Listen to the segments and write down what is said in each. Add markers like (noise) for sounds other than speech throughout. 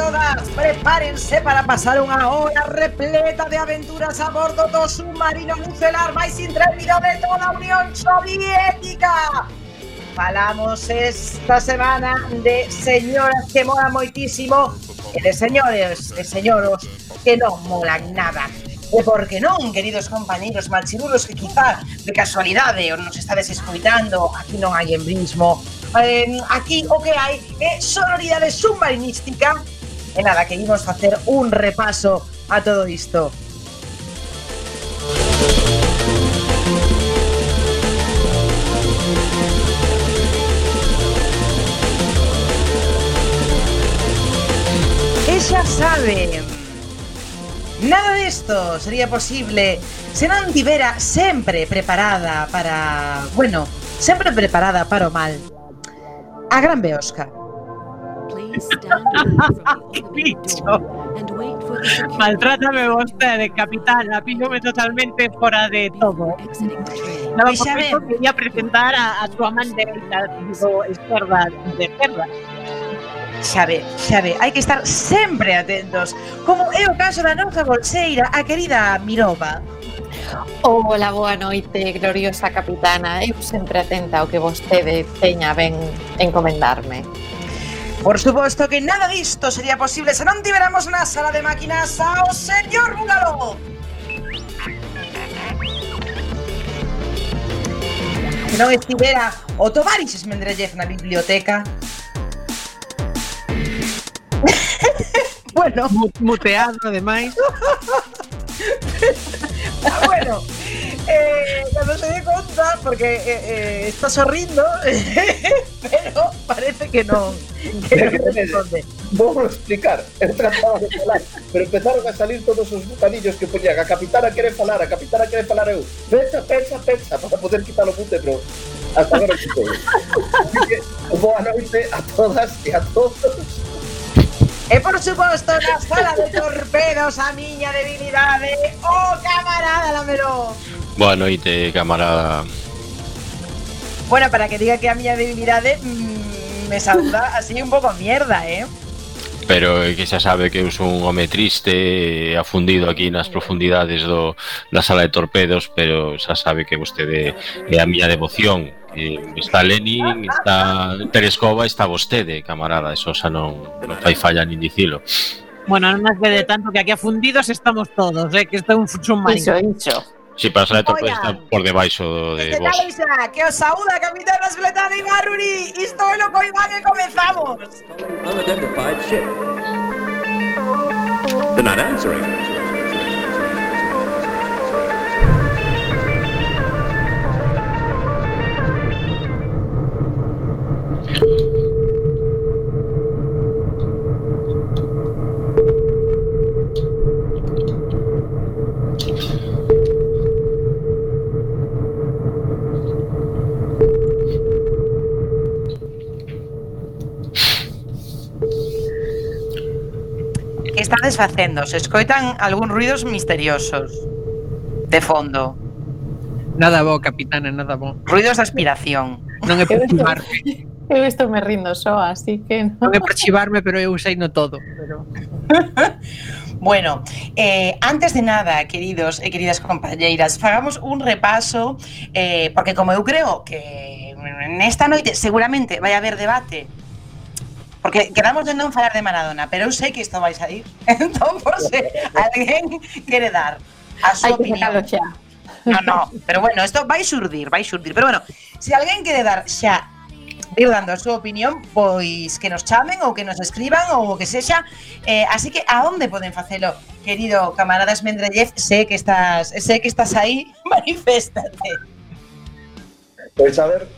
todas, prepárense para pasar una hora repleta de aventuras a bordo de submarino nucelar máis intrépido de toda a Unión Soviética. Falamos esta semana de señoras que molan moitísimo e de señores e señoros que non molan nada. E por que non, queridos compañeiros malchirulos que quizá de casualidade nos estades escoitando, aquí non hai embrismo, eh, aquí o que hai é sonoridade submarinística en la que íbamos a hacer un repaso a todo esto. Ella sabe. Nada de esto sería posible. Senanti Vera siempre preparada para. Bueno, siempre preparada para o mal. A gran Beosca. (laughs) Maltrátame vostede, eh, capitana, píllome totalmente fora de todo. Estaba pois xa quería presentar a, a súa man dereita, digo, esquerda, de perda. Xabe, xabe, hai que estar sempre atentos, como é o caso da nosa bolseira, a querida Mirova. Ola, boa noite, gloriosa capitana. Eu sempre atenta ao que vostede teña ben encomendarme. Por supuesto que nada de esto sería posible si no tuviéramos una sala de máquinas ¡ao señor Búgalo! Si no estuviera o tomaris Smendrellev na biblioteca... (laughs) bueno... Muteado, ademais... ah, (laughs) bueno eh, cando se dé conta, porque eh, eh, está sorrindo, (laughs) pero parece que non, que responde. Vou explicar, eu trataba de falar, pero empezaron a salir todos os bocadillos que poñían a capitana quere falar, a capitana quere falar eu. Pensa, pensa, pensa, para poder quitar o mute, pero hasta agora quito. Así que, boa noite a todas e a todos. E por suposto, na sala de torpedos, a miña debilidade, o camarada Lamelo. Boa noite, camarada. Bueno, para que diga que a miña debilidade mm, me saúda (laughs) así un pouco mierda, eh? Pero que xa sabe que eu son un home triste, afundido aquí nas profundidades do, da sala de torpedos, pero xa sabe que vostede é a miña devoción. Está Lenin, está Terescova, está vostede, camarada, eso xa non, non fai falla nin dicilo. Bueno, non nos vede tanto que aquí afundidos estamos todos, eh, que isto é un chumai. Iso, iso. Si, sí, pero a selector pode está por debaixo de que vos. Tal, xa, que os saúda capitán das y e Isto é lo loco Iván e ship. They're not answering. estades facendo? Se escoitan algún ruidos misteriosos de fondo. Nada bo, capitana, nada bo. Ruidos de aspiración. Non é por chivarme. Eu estou me rindo só, así que... Non, non é por chivarme, pero eu usei no todo. Pero... (laughs) Bueno, eh, antes de nada, queridos e queridas compañeiras, fagamos un repaso, eh, porque como eu creo que nesta noite seguramente vai haber debate Porque quedamos de non falar de Maradona, pero eu sei que isto vais sair. (laughs) Entón, por se alguén quere dar a súa opinión. Xa. No, no, pero bueno, isto vai surdir, vai surdir. Pero bueno, se alguén quere dar xa ir dando a súa opinión, pois que nos chamen ou que nos escriban ou o que sexa. Eh, así que a onde poden facelo, querido camaradas Mendrellev? Sé que estás, sé que estás aí, (laughs) maniféstate. Pois a ver.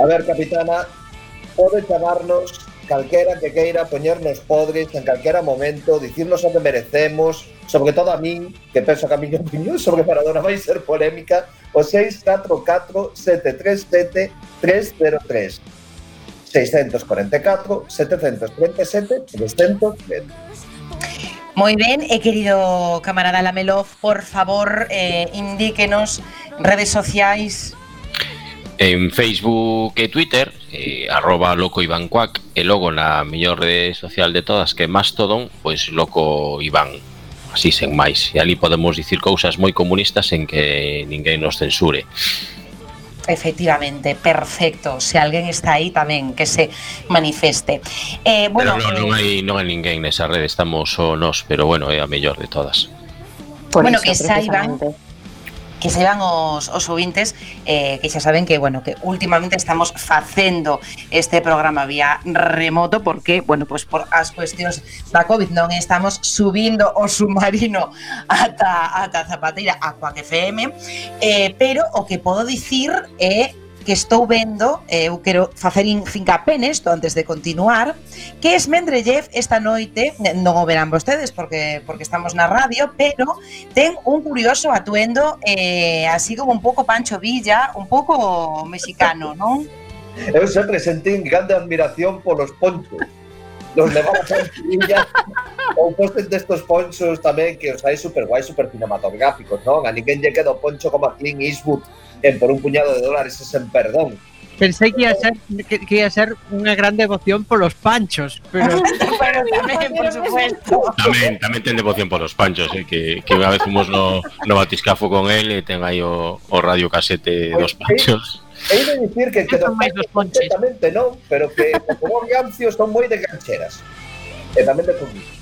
A ver, capitana, Pode chamarnos calquera que queira poñernos podres en calquera momento, dicirnos o que merecemos, sobre todo a min, que penso que a miña opinión sobre Maradona vai ser polémica, o 644-737-303. 644-737-303. Moi ben, e querido camarada Lamelov, por favor, eh, indíquenos redes sociais, en Facebook e Twitter, eh, arroba loco Iván Cuac, e logo na mellor rede social de todas que Mastodon, pois loco Iván, así sen máis. E ali podemos dicir cousas moi comunistas en que ninguén nos censure. Efectivamente, perfecto. Se alguén está aí tamén que se manifeste. Eh, bueno, pero non, non, hai, non hai ninguén nesa rede, estamos só nós, pero bueno, é a mellor de todas. Por bueno, que saiban que se van os, os ouvintes eh, que xa saben que, bueno, que últimamente estamos facendo este programa vía remoto porque, bueno, pues por as cuestións da COVID non estamos subindo o submarino ata, ata Zapateira a Coac FM eh, pero o que podo dicir é eh, que estou vendo, eh, eu quero facer fincapé nesto antes de continuar, que es Mendrellev esta noite, non o verán vostedes porque porque estamos na radio, pero ten un curioso atuendo eh, así como un pouco Pancho Villa, un pouco mexicano, non? (laughs) Eu sempre sentín grande admiración polos ponchos. Los levamos a Villa ou postes destos ponchos tamén que os hai super guai, super cinematográficos, non? A ninguén lle queda o poncho como a Clint Eastwood en por un puñado de dólares es en perdón. Pensei que ia ser que, que ia ser unha gran devoción polos panchos, pero (laughs) pero tamén, por supuesto. Tamén, tamén ten devoción polos panchos, eh, que, que unha vez fomos no, no batiscafo con el e ten aí o, o radio casete dos panchos. He de dicir que, que son máis dos ponches. Exactamente non, pero que como Gancio son moi de cancheras. E tamén de comida.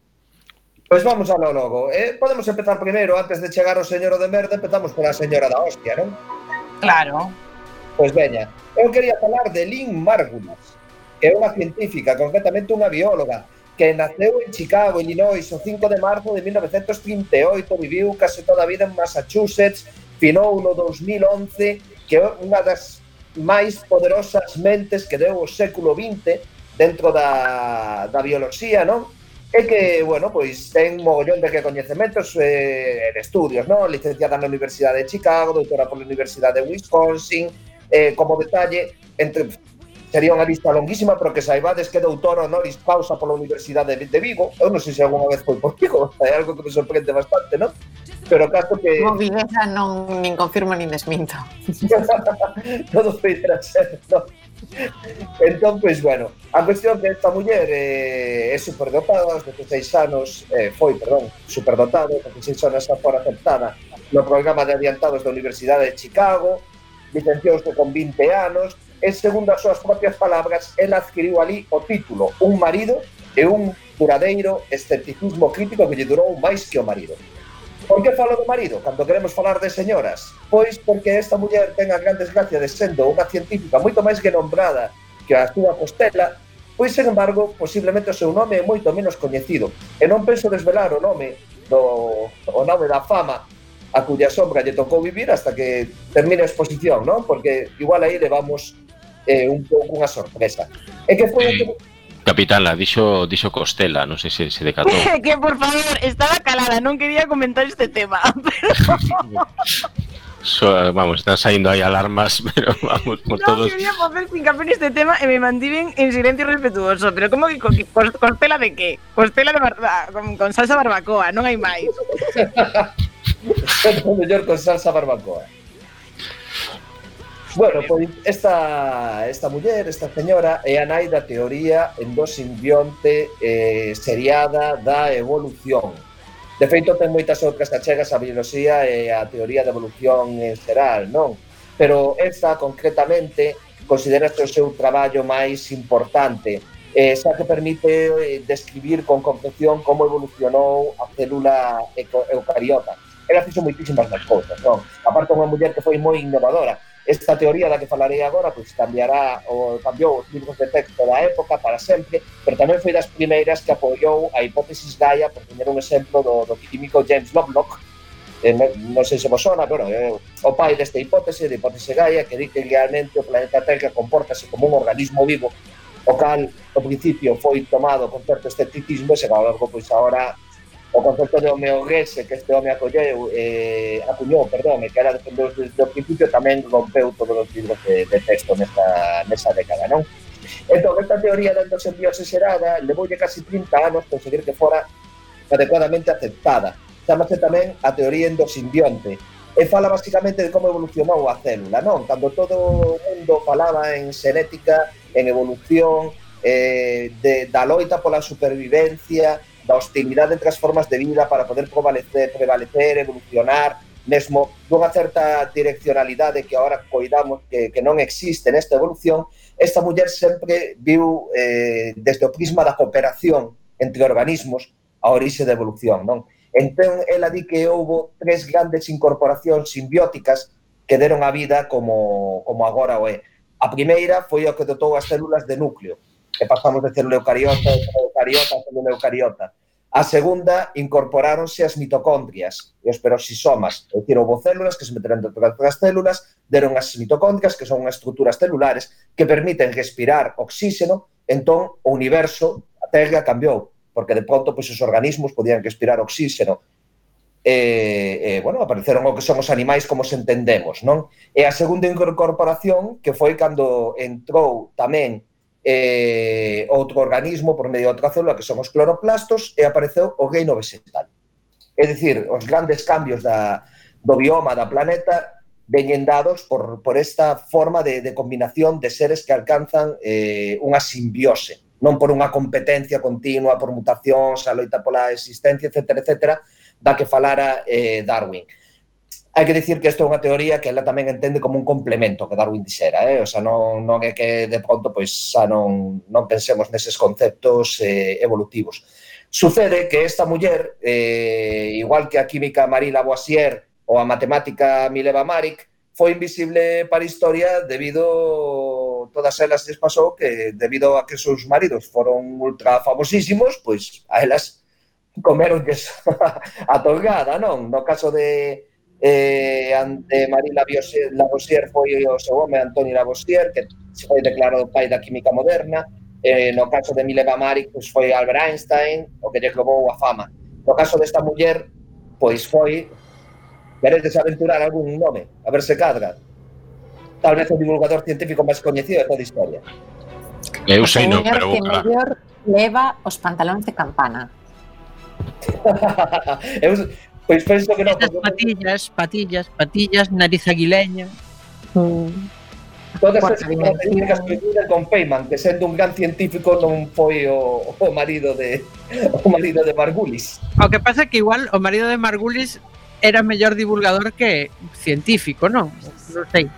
Pois vamos a lo logo. Eh, podemos empezar primeiro, antes de chegar ao señor de merda, empezamos pola señora da hostia, non? Claro. Pois veña, eu quería falar de Lynn Margulis, que é unha científica, concretamente unha bióloga, que naceu en Chicago, Illinois, o 5 de marzo de 1938, viviu case toda a vida en Massachusetts, finou no 2011, que é unha das máis poderosas mentes que deu o século XX dentro da, da bioloxía, non? E que, bueno, pois ten mogollón de recoñecementos eh, en estudios, non? Licenciada na Universidade de Chicago, doutora pola Universidade de Wisconsin, eh, como detalle, entre sería unha lista longuísima, pero que saibades que doutor honoris causa pola Universidade de Vigo. Eu non sei se algunha vez foi por Vigo, (laughs) é algo que me sorprende bastante, non? Pero caso que... Como viguesa non nin confirmo nin desminto. (laughs) Todo foi ser, non? (laughs) entón, pois, bueno, a cuestión de esta muller eh, é superdotada, aos 16 anos, eh, foi, perdón, superdotada, aos 16 anos xa fora aceptada no programa de adiantados da Universidade de Chicago, licenciouse con 20 anos, e segundo as súas propias palabras, ela adquiriu ali o título Un marido e un duradeiro escepticismo crítico que lle durou máis que o marido. Por que falo do marido cando queremos falar de señoras? Pois porque esta muller ten a gran desgracia de sendo unha científica moito máis que nombrada que a súa costela, pois, sen embargo, posiblemente o seu nome é moito menos coñecido. E non penso desvelar o nome do o nome da fama a cuya sombra lle tocou vivir hasta que termine a exposición, non? Porque igual aí levamos eh, un pouco unha sorpresa. E que foi o que Capitán, la dicho, dicho Costela, no sé si se decató. (laughs) que por favor, estaba calada, no quería comentar este tema. (laughs) Pero... so, vamos, están saliendo ahí alarmas, (laughs) pero vamos, por no, todos. quería poder en este tema y me mantienen en silencio respetuoso. Pero ¿cómo que Costela de qué? Costela de barba... con, con salsa barbacoa, no hay más. Señor con salsa barbacoa. Bueno, pois esta, esta muller, esta señora, é a nai da teoría endosimbionte eh, seriada da evolución. De feito, ten moitas outras achegas a biología e a teoría da evolución en xeral, non? Pero esta, concretamente, considera o seu traballo máis importante, eh, xa que permite eh, describir con concreción como evolucionou a célula eucariota. Ela fixo moitísimas das cousas, non? Aparte, unha muller que foi moi innovadora Esta teoría da que falarei agora pois cambiará o cambiou os libros de texto da época para sempre, pero tamén foi das primeiras que apoiou a hipótesis Gaia por tener un exemplo do, do químico James Lovelock, eh, non non sei se vos sona, pero eh, o pai desta hipótese, de hipótese Gaia, que di que realmente o planeta Terra comportase como un organismo vivo, o cal, ao principio, foi tomado con certo escepticismo e se ao pois, agora o concepto de homeogese que este home acolleu, eh, acuñou, perdón, e que era defendeu desde o principio, tamén rompeu todos os libros de, de texto nesta, nesta década, non? Entón, esta teoría da endosimbiose xerada levoulle casi 30 anos conseguir que fora adecuadamente aceptada. Chamase tamén a teoría endosimbionte, e fala basicamente de como evolucionou a célula, non? Cando todo o mundo falaba en xenética, en evolución, eh, de, da loita pola supervivencia, da hostilidade entre as formas de vida para poder prevalecer, prevalecer evolucionar, mesmo dunha certa direccionalidade que agora coidamos que, que non existe nesta evolución, esta muller sempre viu eh, desde o prisma da cooperación entre organismos a orixe da evolución. Non? Entón, ela di que houbo tres grandes incorporacións simbióticas que deron a vida como, como agora o é. A primeira foi o que dotou as células de núcleo, que pasamos de célula eucariota, a célula eucariota, a célula eucariota. A segunda, incorporáronse as mitocondrias e os peroxisomas, é dicir, houve células que se meteron dentro das células, deron as mitocondrias, que son unhas estruturas celulares que permiten respirar oxígeno, entón o universo, a Terra, cambiou, porque de pronto pois, os organismos podían respirar oxígeno. E, e, bueno, apareceron o que son os animais como se entendemos, non? E a segunda incorporación, que foi cando entrou tamén eh, outro organismo por medio de outra célula que son os cloroplastos e apareceu o reino vegetal. É dicir, os grandes cambios da, do bioma da planeta veñen dados por, por esta forma de, de combinación de seres que alcanzan eh, unha simbiose, non por unha competencia continua, por mutacións, a loita pola existencia, etc., etc., da que falara eh, Darwin. Darwin Hai que dicir que esta é unha teoría que ela tamén entende como un complemento que Darwin dixera, eh? o sea, non, non é que de pronto pois, xa non, non pensemos neses conceptos eh, evolutivos. Sucede que esta muller, eh, igual que a química Marie Lavoisier ou a matemática Mileva Maric, foi invisible para a historia debido todas elas les pasou que debido a que seus maridos foron ultra famosísimos, pois a elas comeronlles (laughs) a tolgada, non? No caso de eh, ante Marie Lavoisier, Lavoisier foi o seu home Antonio Lavoisier, que se foi declarado pai da química moderna, eh, no caso de Mileva Maric, pois foi Albert Einstein, o que lle robou a fama. No caso desta muller, pois foi Queredes aventurar algún nome, a ver se cadra. Tal vez o divulgador científico máis coñecido de toda a historia. Eu sei non, pero que mellor leva os pantalóns de campana. (laughs) eu, Pois penso que non. Porque... Patillas, patillas, patillas, nariz aguileña. Mm. Todas as características que coinciden con Feynman, que sendo un gran científico non foi o, o marido de o marido de Margulis. O que pasa é que igual o marido de Margulis era mellor divulgador que científico, non? Non sei.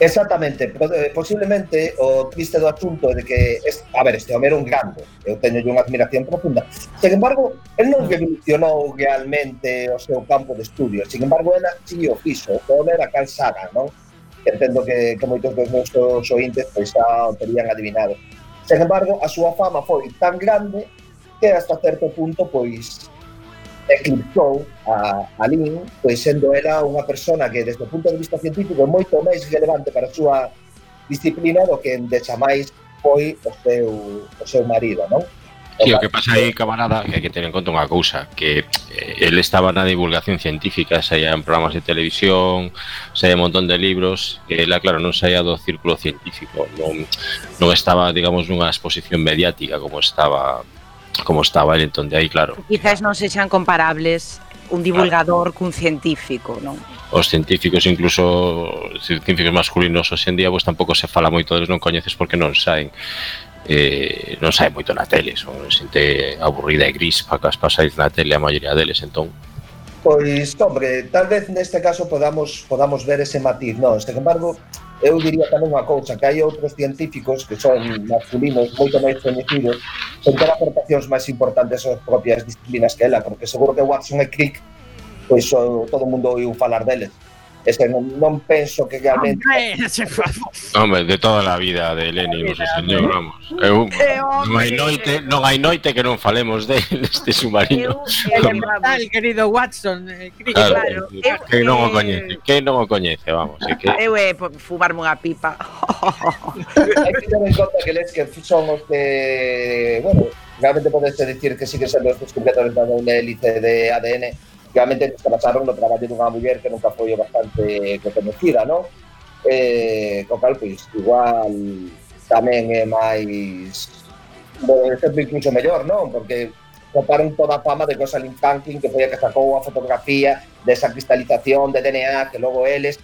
Exactamente, eh, posiblemente o triste do asunto de que, es, a ver, este home era un grande, eu teño unha admiración profunda. Sin embargo, el non revolucionou realmente o seu campo de estudio, sin embargo, ela si o fixo, o home era Carl Sagan, non? Entendo que, que moitos dos nosos ointes pois xa o terían adivinado. Sin embargo, a súa fama foi tan grande que hasta certo punto pois eclipsou a, a Lin, pois sendo ela unha persona que desde o punto de vista científico é moito máis relevante para a súa disciplina do que de chamais foi o seu, o seu marido, non? Sí, o que pasa aí, camarada, que hai que tener en conta unha cousa, que eh, el estaba na divulgación científica, saía en programas de televisión, saía un montón de libros, que ela, claro, non saía do círculo científico, non, non estaba, digamos, nunha exposición mediática como estaba como estaba el entón de aí, claro. Quizás non sexan comparables un divulgador cun científico, non? Os científicos, incluso científicos masculinos hoxe en día, pois tampouco se fala moito deles, non coñeces porque non saen eh, non sai moito na tele, son xente aburrida e gris para que as pasáis na tele a maioría deles, entón. Pois, hombre, tal vez neste caso podamos podamos ver ese matiz, non? Sen embargo, eu diría tamén unha cousa, que hai outros científicos que son masculinos moito máis coñecidos, con ter aportacións máis importantes ás propias disciplinas que ela, porque seguro que Watson e Crick pois todo o mundo ouviu falar deles. Ese non, non penso que realmente... Hombre, se Hombre, de toda a vida de Lenin, o señor, vamos. Eu, non hai noite, non hai noite que non falemos de (laughs) este submarino. Eu, tal, querido Watson, eh, claro, claro. Eh, Eu, eh, que non o coñece, que non o coñece, vamos. Que... Eh, Eu é fumarme unha pipa. hai que ter en conta que les que son os que, bueno, realmente podes dicir que sí que son os que da doble hélice de ADN realmente descansaron no traballo dunha muller que nunca foi bastante reconocida, non? Eh, co cal, pois, igual tamén é eh, máis... Bueno, exemplo incluso mellor, non? Porque coparon toda a fama de Rosalind Franklin, que foi a que sacou a fotografía desa cristalización de DNA que logo eles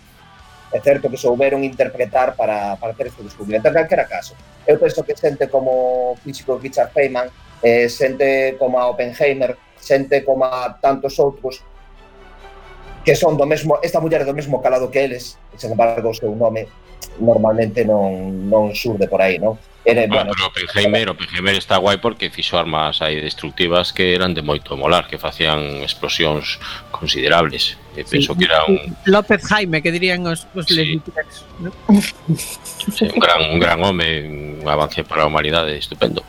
é certo que souberon interpretar para, para ter este descubrimento. En calquera caso, eu penso que xente como físico Richard Feynman, eh, xente como a Oppenheimer, xente como a tantos outros que son do mesmo, esta muller do mesmo calado que eles, sen embargo o seu nome normalmente non, non surde por aí, non? Era, bueno, bueno, pero Oppenheimer, Oppenheimer está guai porque fixo armas aí destructivas que eran de moito molar, que facían explosións considerables. E penso sí, que era un... López Jaime, que dirían os, os sí. lesbianos, ¿no? sí, un gran, un gran home, un avance para a humanidade estupendo.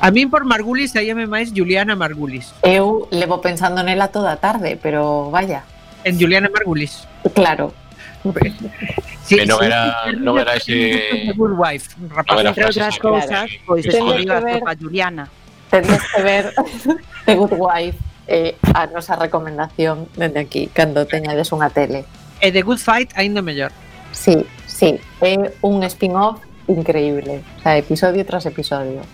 A min por Margulis saíame máis Juliana Margulis. Eu levo pensando nela toda a tarde, pero vaya. En Juliana Margulis. Claro. Sí, que non era, sí, non era ese... Good Wife, un rapaz. No Entre outras cousas, pois pues, escolhido a ver... Juliana. Tendes que ver (laughs) The Good Wife eh, a nosa recomendación dende aquí, cando teñades unha tele. E The Good Fight ainda mellor. Sí, sí, é un spin-off increíble, o sea, episodio tras episodio.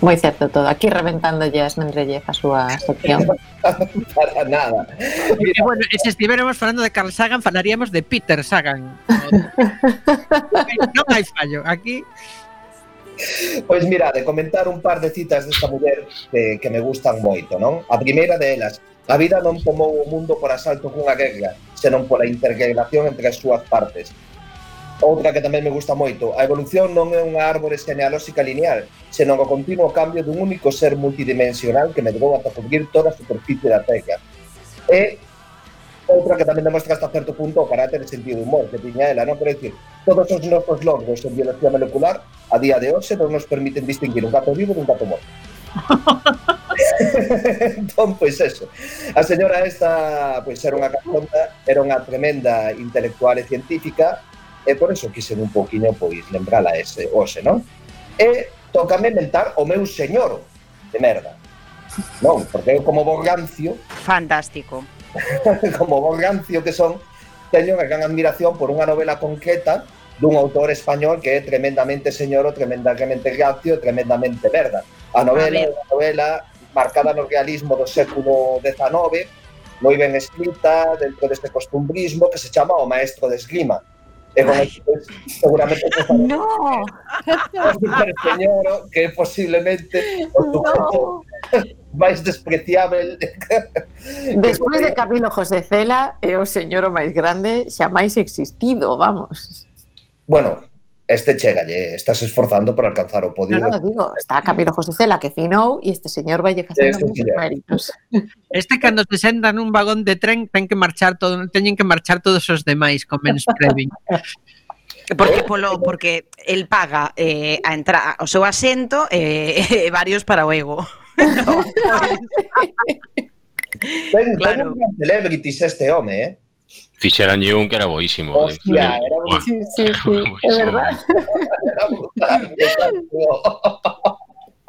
Moi certo todo, aquí reventándolle as mendrellez a súa sección. (laughs) Para nada. Mira, bueno, se estivéramos falando de Carl Sagan, falaríamos de Peter Sagan. non hai fallo, aquí... Pois mirade, comentar un par de citas desta muller que, eh, que me gustan moito, non? A primeira delas, a vida non tomou o mundo por asalto cunha guerra, senón pola interrelación entre as súas partes Outra que tamén me gusta moito, a evolución non é unha árbore genealóxica lineal, senón o continuo cambio dun único ser multidimensional que medrou ata cubrir toda a superficie da Terra. E outra que tamén demostra hasta certo punto o carácter e sentido de humor que tiña ela, non? Pero decir, todos os nosos logros en biología molecular a día de hoxe non nos permiten distinguir un gato vivo dun gato morto. (laughs) entón, pois eso. A señora esta, pois era unha catonta, era unha tremenda intelectual e científica, e por eso quisen un poquinho pois lembrala ese hoxe, non? E tócame mentar o meu señor de merda. Non, porque eu como borgancio... Fantástico. (laughs) como borgancio que son, teño unha gran admiración por unha novela concreta dun autor español que é tremendamente señoro, tremendamente gracio, tremendamente merda. A novela, a, a novela marcada no realismo do século XIX, moi ben escrita, dentro deste costumbrismo que se chama O Maestro de Esgrima Entonces, seguramente (laughs) no. señor que é posiblemente o sujeto no. máis despreciável Despois de Camilo José Cela é o señor oh o máis grande xa máis existido, vamos. Bueno, este chegalle, estás esforzando para alcanzar o podio. No, no, digo, está Camilo José Cela que finou e este señor vai facendo moitos méritos. Este cando se senta nun vagón de tren ten que marchar todo, teñen que marchar todos os demais con menos previn. (laughs) Porque polo, porque el paga eh, a entrada o seu asento eh, (laughs) varios para o ego. (laughs) ten, claro. ten un celebrities este home, eh? Ficharon un que era boísimo. Hostia, de... era buenísimo. Sí, sí, sí, es verdad.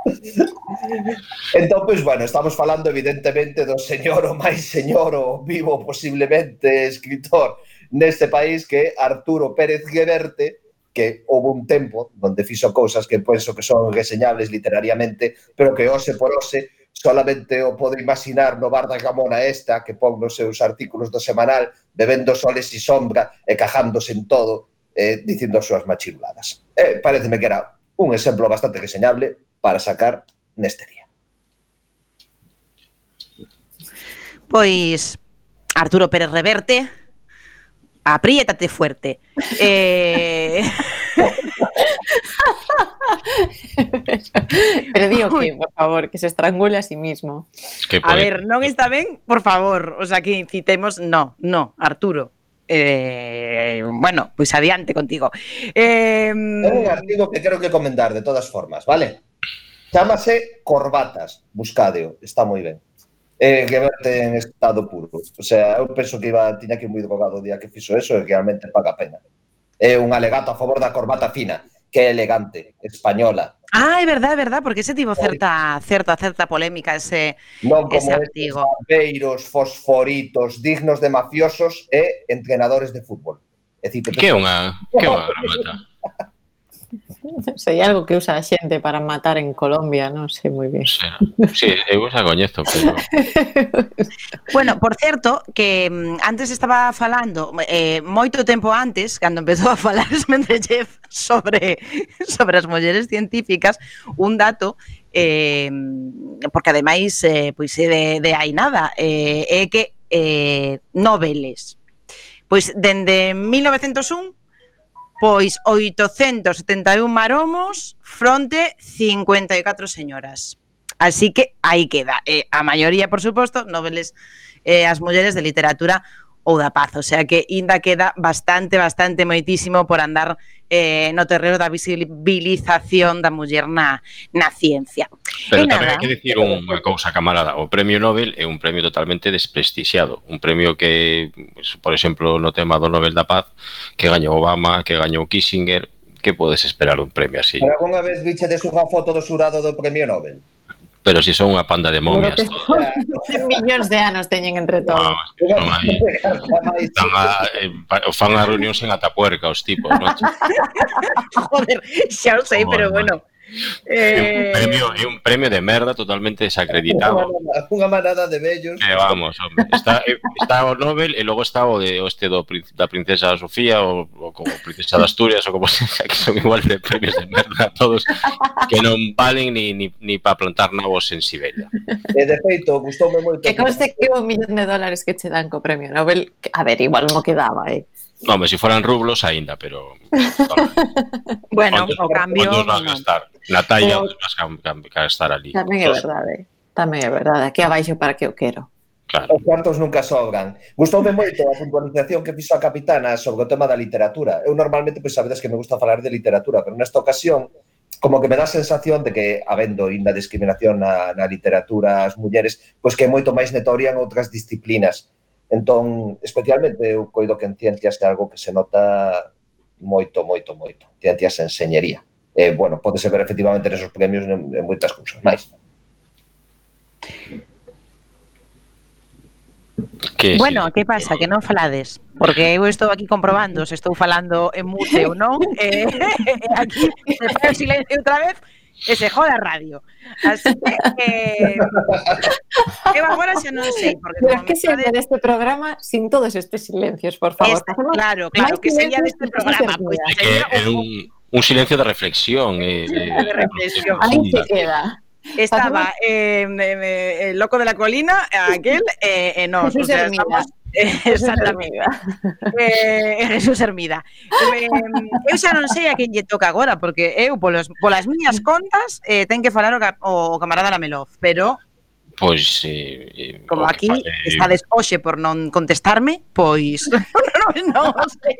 (laughs) entón, pois, bueno, estamos falando evidentemente do señor o máis señor o vivo posiblemente escritor neste país que é Arturo Pérez Geberte, que houve un tempo onde fixo cousas que pois penso que son reseñables literariamente, pero que hoxe por hoxe solamente o pode imaginar no bar da Camona esta que pon nos seus artículos do semanal bebendo soles e sombra e cajándose en todo eh, dicindo as súas machiruladas. Eh, pareceme que era un exemplo bastante reseñable para sacar neste día. Pois Arturo Pérez Reverte, apriétate fuerte. Eh... (laughs) (laughs) Pero digo que, por favor, que se estrangule a sí mismo. Que a ver, non está ben, por favor. O sea, que incitemos, no, no, Arturo. Eh, bueno, pois pues adiante contigo. Eh, Ten un artigo que quero que comentar de todas formas, vale? Chámase Corbatas, buscadeo, está moi ben. Eh, que verte en estado puro. O sea, eu penso que iba, tiña que ir moi drogado o día que fixo eso e que realmente paga pena é un alegato a favor da corbata fina, que é elegante, española. Ah, é verdade, é verdade, porque ese tivo certa certa certa polémica ese non como ese artigo. Beiros, fosforitos, dignos de mafiosos e entrenadores de fútbol. É dicir, que é unha que é unha (laughs) gramata. (laughs) Sei algo que usa a xente para matar en Colombia, non sei moi ben. Sí, sí eu xa coñezo. Pero... (laughs) bueno, por certo, que mm, antes estaba falando, eh, moito tempo antes, cando empezou a falar (laughs) Mendeleev sobre, sobre as mulleres científicas, un dato eh, porque ademais eh, pois é de, de hai nada eh, é que eh, noveles pois dende 1901 Pois 871 maromos fronte 54 señoras. Así que aí queda. Eh, a maioría, por suposto, noveles eh, as mulleres de literatura ou da paz, o sea que inda queda bastante, bastante moitísimo por andar eh, no terreno da visibilización da muller na, na ciencia. Pero e tamén nada, hai que dicir unha cousa, camarada, o Premio Nobel é un premio totalmente desprestixiado, un premio que, por exemplo, no tema do Nobel da Paz, que gañou Obama, que gañou Kissinger, que podes esperar un premio así? Pero algunha vez viche de unha foto do xurado do Premio Nobel? Pero si son unha panda de momias. (laughs) millóns de anos teñen entre todos. No, non están a, eh, fan as reunións en Atapuerca os tipos, non? (laughs) Joder, xa o sei, pero bueno. É, eh... un premio, é un premio de merda totalmente desacreditado. Unha manada, de vellos. Que eh, vamos, hombre. Está, eh, está o Nobel e logo está o de o este do, da princesa Sofía ou, ou como princesa de Asturias ou como (laughs) que son igual de premios de merda todos que non valen ni, ni, ni para plantar nabos en Siberia. E de feito, gustoume moito. Que conste que o millón de dólares que che dan co premio Nobel, a ver, igual non quedaba, eh. Non, mas se fueran rublos aínda, pero (laughs) Bueno, o cambio onde vas gastar? Na talla onde vas gastar ali. Tamén é verdade. Eh. Tamén é verdade. Aquí abaixo para que eu quero. Claro. Os cuartos nunca sobran. Gustoume moito a puntualización que fixo a capitana sobre o tema da literatura. Eu normalmente, pois, sabedes que me gusta falar de literatura, pero nesta ocasión como que me dá a sensación de que, habendo ainda discriminación na, na literatura as mulleres, pois que é moito máis netoria en outras disciplinas. Entón, especialmente eu coido que en ciencias é algo que se nota moito, moito, moito. Ciencias en señería. Eh, bueno, podese ver efectivamente nesos premios en, en moitas cousas máis. Que, bueno, sí. que pasa? Que non falades Porque eu estou aquí comprobando Se estou falando en mute ou non eh, (laughs) Aquí se fai o silencio outra vez que se joda radio. Así que eh, evaporación no sé. Pero es que sería de este programa sin todos estos silencios, por favor. Claro, claro, que sería de este programa. Pues, sería un, un, silencio de reflexión. Eh, de, de reflexión. Ahí se queda. Estaba eh, el loco de la colina, aquel, eh, no, o sea, estamos (laughs) Exactamente. eh, Jesús Hermida. Eh, eu xa non sei a quen lle toca agora, porque eu polos, polas miñas contas eh, ten que falar o, o camarada Lamelov, pero Pois eh, Como aquí fale... está hoxe por non contestarme Pois Non, (laughs) non sei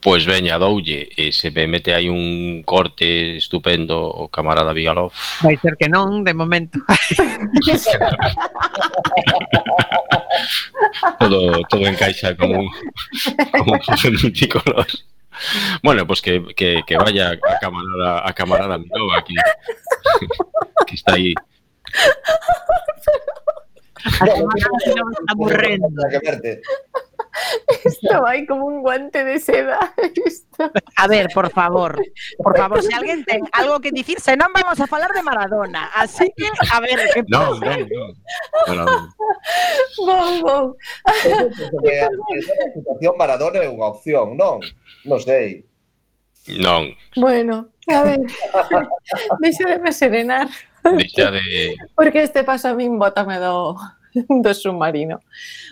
Pois veña, doulle, e se me mete aí un corte estupendo o camarada Vigalov. Vai ser que non, de momento. (laughs) todo, todo encaixa como un, como un multicolor. Bueno, pues que, que, que vaya a camarada, a camarada Milova aquí, que está aí. A camarada Milova está aburrendo. (laughs) Estaba vai como un guante de seda. (laughs) Isto. A ver, por favor, por favor, se alguén ten algo que dicir, se non vamos a falar de Maradona. Así que, a ver, (laughs) que Non, non, non. Maradona. Bon, bon. A situación Maradona é unha opción, non? Non sei. Non. Bueno, a ver. Deixa de me serenar. Deixa de... Porque este paso a min bótame do do submarino.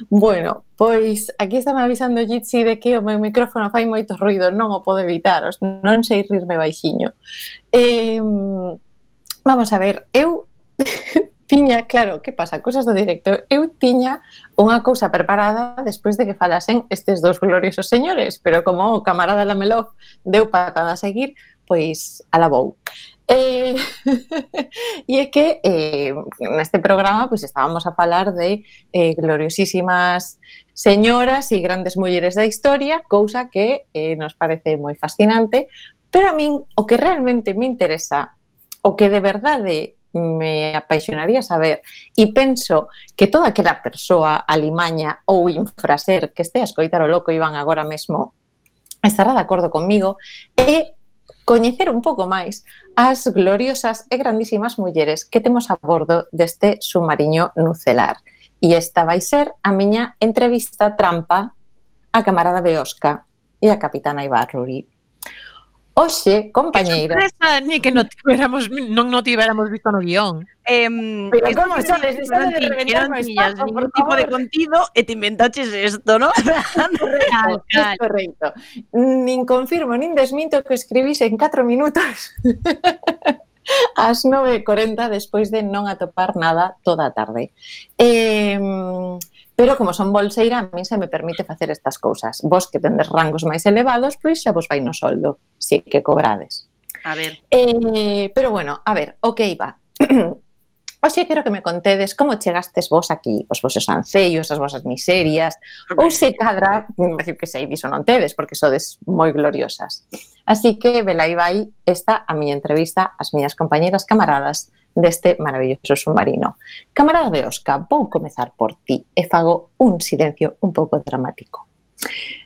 Bueno, pois aquí está me avisando Jitsi de que o meu micrófono fai moito ruido, non o podo evitar, non sei rirme baixiño. Eh, vamos a ver, eu (laughs) tiña, claro, que pasa, cousas do directo, eu tiña unha cousa preparada despois de que falasen estes dous gloriosos señores, pero como o camarada Lamelov deu patada a seguir, pois alabou. Eh, (laughs) e é que eh, neste programa pues, estábamos a falar de eh, gloriosísimas señoras e grandes mulleres da historia, cousa que eh, nos parece moi fascinante, pero a min o que realmente me interesa, o que de verdade eh, me apaixonaría saber e penso que toda aquela persoa alimaña ou infraser que este a escoitar o loco Iván agora mesmo estará de acordo comigo é eh, coñecer un pouco máis as gloriosas e grandísimas mulleres que temos a bordo deste submarino nucelar. E esta vai ser a miña entrevista trampa a camarada Beosca e a capitana Ibarruri. Oxe, compañeira. Que sorpresa, ni que non tivéramos, non, non tiveramos visto no guión. Eh, Pero es, como soles, están de reventar millas, ningún tipo de contido e te inventaches isto, ¿no? (laughs) correcto, es correcto. Nin confirmo, nin desminto que escribís en 4 minutos. (laughs) As 9.40 despois de non atopar nada toda a tarde. Eh, Pero como son bolseira, a mí se me permite facer estas cousas. Vos que tendes rangos máis elevados, pois xa vos vai no soldo, si que cobrades. A ver. Eh, pero bueno, a ver, o que iba. Oxe, quero que me contedes como chegastes vos aquí, os vosos ancellos, as vosas miserias, ou se cadra, (laughs) decir que sei, diso non tedes, porque sodes moi gloriosas. Así que, vela, aí vai esta a miña entrevista ás miñas compañeras camaradas deste maravilloso submarino. Camarada de Osca, vou comezar por ti e fago un silencio un pouco dramático.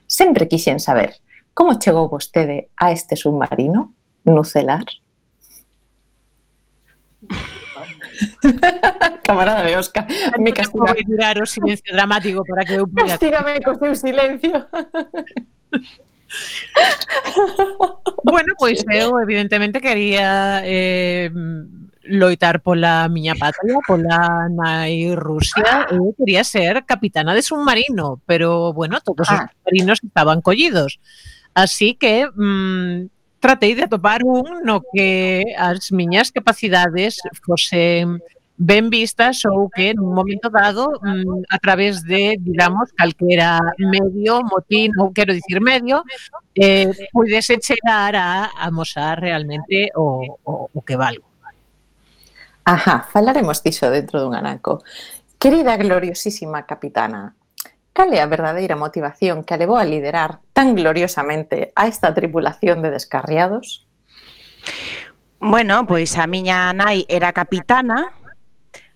Sempre quixen saber como chegou vostede a este submarino nucelar? (laughs) Camarada de Oscar, me castiga, Vou tirar o silencio dramático para que eu poida castígame co seu silencio. Bueno, pois eu evidentemente quería eh, loitar pola miña patria, pola nai Rusia, eu quería ser capitana de submarino, pero bueno, todos ah. os submarinos estaban collidos. Así que mm, tratei de atopar un no que as miñas capacidades fosen ben vistas ou que nun momento dado mm, a través de, digamos, calquera medio, motín ou quero dicir medio, eh, pudese chegar a amosar realmente o, o, o que valgo. Ajá, falaremos diso dentro dun anaco. Querida gloriosísima capitana, cal é a verdadeira motivación que a levou a liderar tan gloriosamente a esta tripulación de descarriados? Bueno, pois a miña nai era capitana,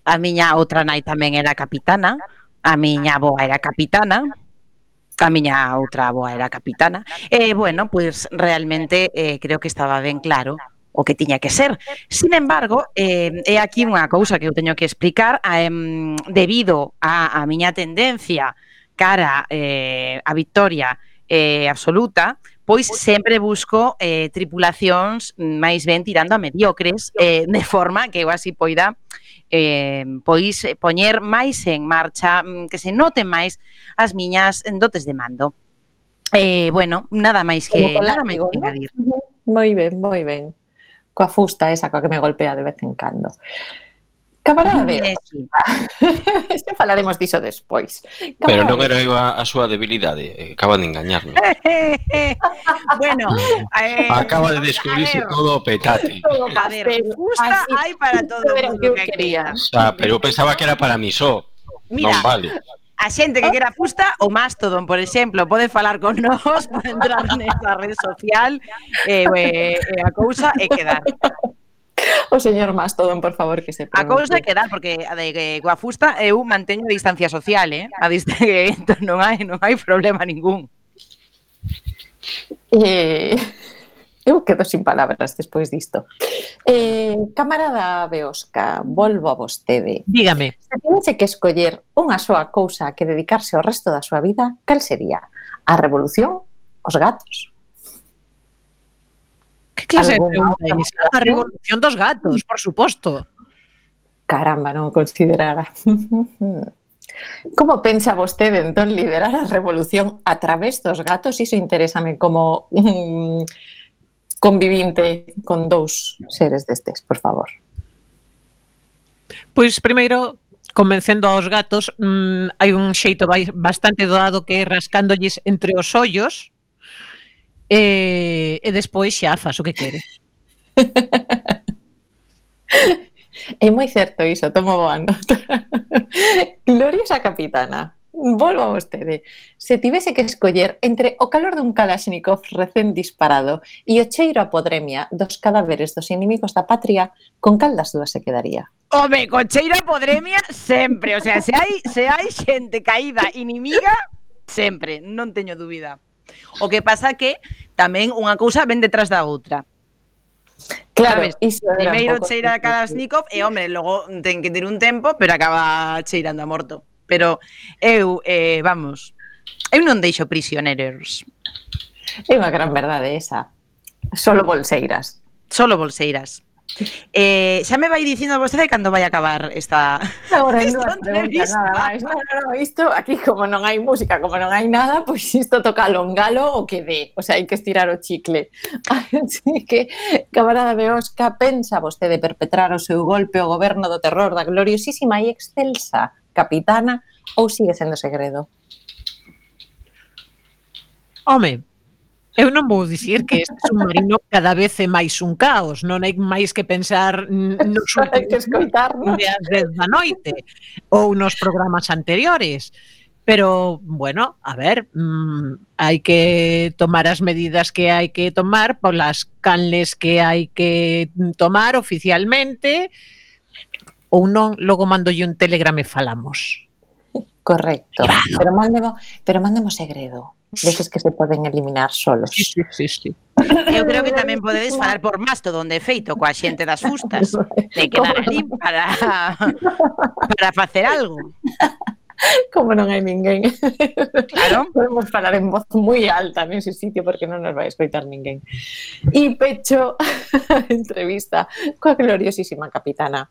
a miña outra nai tamén era capitana, a miña avoa era capitana, a miña outra avoa era capitana. E, bueno, pois realmente eh, creo que estaba ben claro o que tiña que ser. Sin embargo, eh, é aquí unha cousa que eu teño que explicar eh, debido a, a miña tendencia cara eh, a victoria eh, absoluta, pois sempre busco eh, tripulacións máis ben tirando a mediocres eh, de forma que eu así poida eh, pois poñer máis en marcha mm, que se noten máis as miñas dotes de mando. Eh, bueno, nada máis que, nada máis que engadir moi ben, moi ben coa fusta esa coa que me golpea de vez en cando. Camarada de eh, Xa (laughs) falaremos diso despois. Camarada Pero non era eu a, a súa debilidade, eh, acaban de engañarme. (laughs) bueno, (laughs) eh, acaba de descubrirse ver, todo o petate. Todo a ver, justa hai para todo o mundo que, que quería. O sea, pero eu pensaba que era para mí só. Mira, non vale. A xente que oh. quera fusta o Mastodon, por exemplo, pode falar con (laughs) nós, pode entrar nesta rede social e eh, eh, a cousa é quedar. O señor Mastodon, por favor, que se. A cousa é quedar, porque a de que coa fusta eu manteño a distancia social, eh? A dist... non hai non hai problema ningún. Eh eu quedo sin palabras despois disto. Eh, camarada Beosca, volvo a vostede. Dígame. Se tivese que escoller unha soa cousa que dedicarse ao resto da súa vida, cal sería? A revolución? Os gatos? Que clase de pregunta é esa? A revolución dos gatos, por suposto. Caramba, non considerara. (laughs) Como pensa vostede entón liderar a revolución a través dos gatos? Iso interésame como un convivinte con dous seres destes, por favor? Pois primeiro convencendo aos gatos, mmm, hai un xeito bastante doado que é rascándolles entre os ollos e, e despois xa faz o que quere. (laughs) é moi certo iso, tomo boa nota. (laughs) Gloriosa capitana volvo a vostede. Se tivese que escoller entre o calor dun Kalashnikov recén disparado e o cheiro a podremia dos cadáveres dos inimigos da patria, con cal das dúas se quedaría? Home, con cheiro a podremia sempre. O sea, se hai, se hai xente caída inimiga, sempre. Non teño dúbida. O que pasa que tamén unha cousa ven detrás da outra. Claro, Sabes, iso era primeiro cheira a Kalashnikov e, home, logo ten que ter un tempo, pero acaba cheirando a morto pero eu, eh, vamos, eu non deixo prisioneros. É unha gran verdade esa. Solo bolseiras. Solo bolseiras. Eh, xa me vai dicindo vostede cando vai acabar esta, Agora, esta entrevista. Nada máis. No, no, no, isto aquí como non hai música, como non hai nada, pois pues isto toca longalo o que dé. O sea, hai que estirar o chicle. (laughs) Así que, camarada Beosca, pensa vostede perpetrar o seu golpe ao goberno do terror da gloriosísima e excelsa capitana ou sigue sendo segredo? Home, Eu non vou dicir que este submarino cada vez é máis un caos, non hai máis que pensar (laughs) nos que escoitar, no? de as 10 da noite ou nos programas anteriores. Pero, bueno, a ver, mmm, hai que tomar as medidas que hai que tomar polas canles que hai que tomar oficialmente ou non, logo mando un telegrama e falamos. Correcto. Claro. Pero mándemo, pero mándemo segredo. Deses que se poden eliminar solos. Sí, sí, sí, sí. Eu creo que tamén podedes falar por Mastodon de feito coa xente das fustas. De quedar ali para, para facer algo. Como non hai ninguén. Claro. (laughs) Podemos falar en voz moi alta nese sitio porque non nos vai escoitar ninguén. E pecho a (laughs) entrevista coa gloriosísima capitana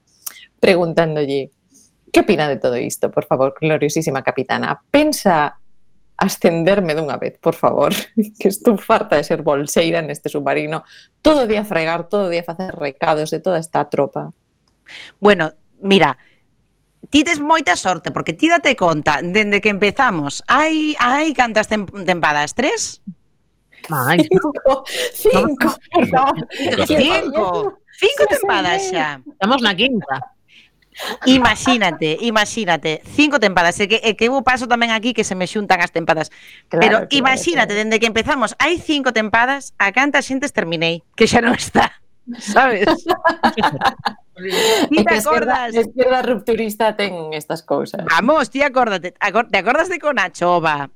preguntándolle Que opina de todo isto, por favor, gloriosísima capitana? Pensa ascenderme dunha vez, por favor, (laughs) que estou farta de ser bolseira neste submarino, todo o día fregar, todo o día facer recados de toda esta tropa. Bueno, mira, ti tes moita sorte, porque ti date conta, dende que empezamos, hai, hai cantas temp tempadas, tres? Ai, cinco, cinco, cinco, cinco, cinco tempadas xa. Estamos na quinta. Imagínate, imagínate, cinco tempadas, e que, e que eu paso tamén aquí que se me xuntan as tempadas. Claro, Pero claro, imagínate, claro. dende que empezamos, hai cinco tempadas, a canta xentes terminei, que xa non está, sabes? (laughs) Ti te acordas? A esquerda rupturista ten estas cousas. Vamos, ti acórdate. Acor te acordas de Conachova?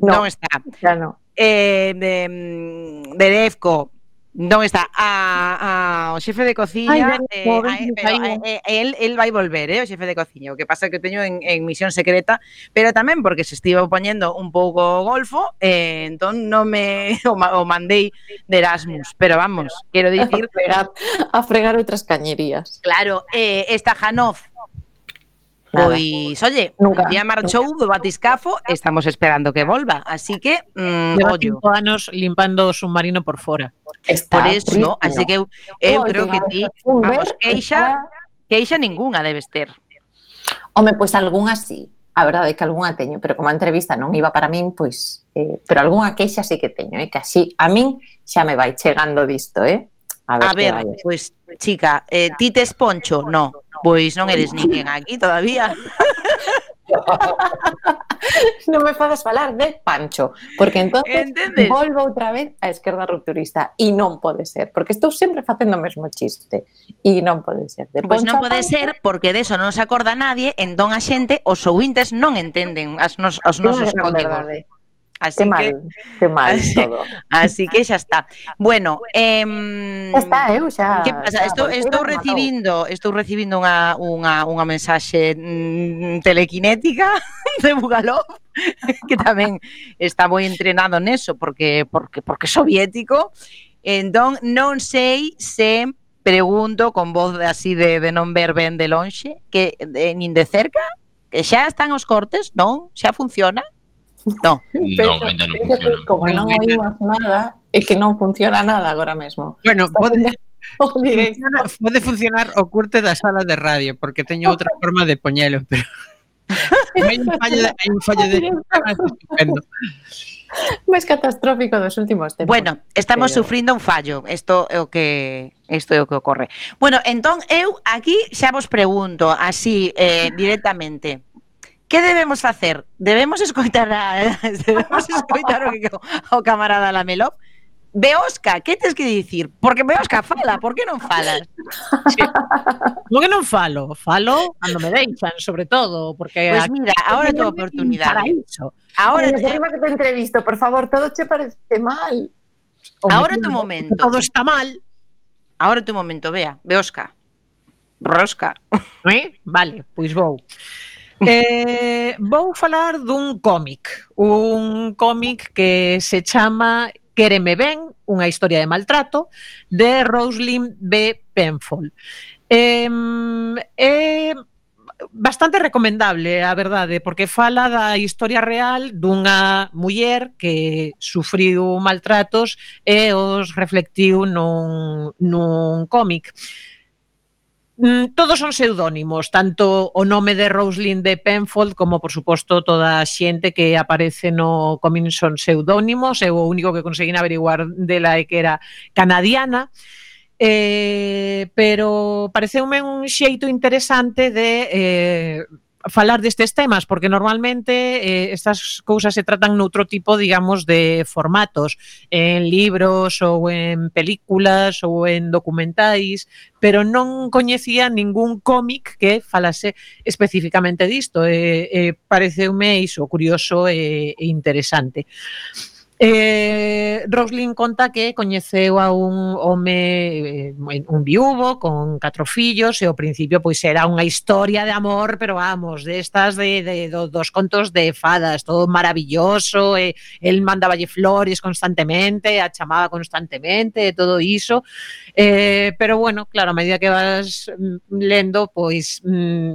No, non está. Xa non. Eh, de, de Defco, Non está. A, a o xefe de cociña Ai, eh, pobre, eh, pero, eh, eh, el, el vai volver, eh, o xefe de cociña, o que pasa é que o teño en, en misión secreta, pero tamén porque se estivo poñendo un pouco golfo, eh, entón non me (laughs) o, o mandei de Erasmus, pero vamos, quero dicir (laughs) a fregar, a fregar outras cañerías. Claro, eh, esta Janov Nada. Pois, oye, nunca, ya marchou o do batiscafo, estamos esperando que volva, así que mm, ollo. cinco anos limpando o submarino por fora. Está por eso, no? así que eu, eu creo que ti, vamos, queixa, queixa ninguna debes ter. Home, pois pues, algunha sí, a verdade é que algunha teño, pero como a entrevista non iba para min, pois, eh, pero algunha queixa sí que teño, eh, que así a min xa me vai chegando disto, eh? A ver, a ver pois, pues, chica, eh, ti tes poncho? No, pois non eres ninguén aquí todavía. (laughs) non me fagas falar de Pancho, porque entonces Entendes? volvo outra vez á esquerda rupturista e non pode ser, porque estou sempre facendo o mesmo chiste e non pode ser. De pois pues non pode Pancho, ser porque deso non se acorda nadie, entón a xente os ouvintes non entenden as nos, os nosos códigos. contidos. Así que mal, que, que mal así, todo. así que xa está. Bueno, eh, está, eu xa. Que pasa? Xa, estou, estou recibindo, estou recibindo unha unha unha mensaxe mm, telequinética (laughs) de Bugalov que tamén está moi entrenado neso porque porque porque soviético. Entón non sei se pregunto con voz así de, de non ver ben de lonxe que de, nin de cerca que xa están os cortes, non? Xa funciona? No, non, ainda non funciona. Como non hai nada, é que non funciona nada agora mesmo. Bueno, pode, funciona, pode funcionar o curte da sala de radio, porque teño outra (laughs) forma de poñelo, pero... (laughs) hai un fallo de... Hai un fallo de... máis catastrófico dos últimos tempos. Bueno, estamos pero... sufrindo un fallo, isto é o que isto é o que ocorre. Bueno, entón eu aquí xa vos pregunto así eh, directamente. Que debemos facer? Debemos escoitar a, (laughs) debemos escoitar o, que, o camarada Lamelov? Beosca, que tens que dicir? Porque Beosca fala, por que non falas? Sí. Por que non falo? Falo cando me deixan, sobre todo, porque Pois pues mira, agora tua oportunidade. Para iso. Agora te... que te entrevisto, por favor, todo che parece mal. Hombre, agora tu momento. Todo está mal. Agora tu momento, vea, Beosca. Rosca. Eh? Vale, pois vou. (laughs) Eh, vou falar dun cómic, un cómic que se chama Quéreme ben, unha historia de maltrato, de Roslyn B. Penfold. É eh, eh, bastante recomendable, a verdade, porque fala da historia real dunha muller que sufriu maltratos e os reflectiu nun, nun cómic. Eh, Mm, todos son pseudónimos, tanto o nome de Rosalind de Penfold como, por suposto, toda a xente que aparece no Comin son pseudónimos. Eu o único que conseguín averiguar dela é que era canadiana. Eh, pero pareceume un xeito interesante de eh, falar destes temas, porque normalmente eh, estas cousas se tratan noutro tipo, digamos, de formatos, en libros ou en películas ou en documentais, pero non coñecía ningún cómic que falase especificamente disto. Eh, eh, pareceume iso curioso e, e interesante. Eh, Roslin conta que coñeceu a un home eh, un viúvo con catro fillos e ao principio pois era unha historia de amor, pero vamos, destas de, de, de dos contos de fadas, todo maravilloso, e el mandaballe flores constantemente, a chamaba constantemente, todo iso. Eh, pero bueno, claro, a medida que vas mm, lendo, pois mm,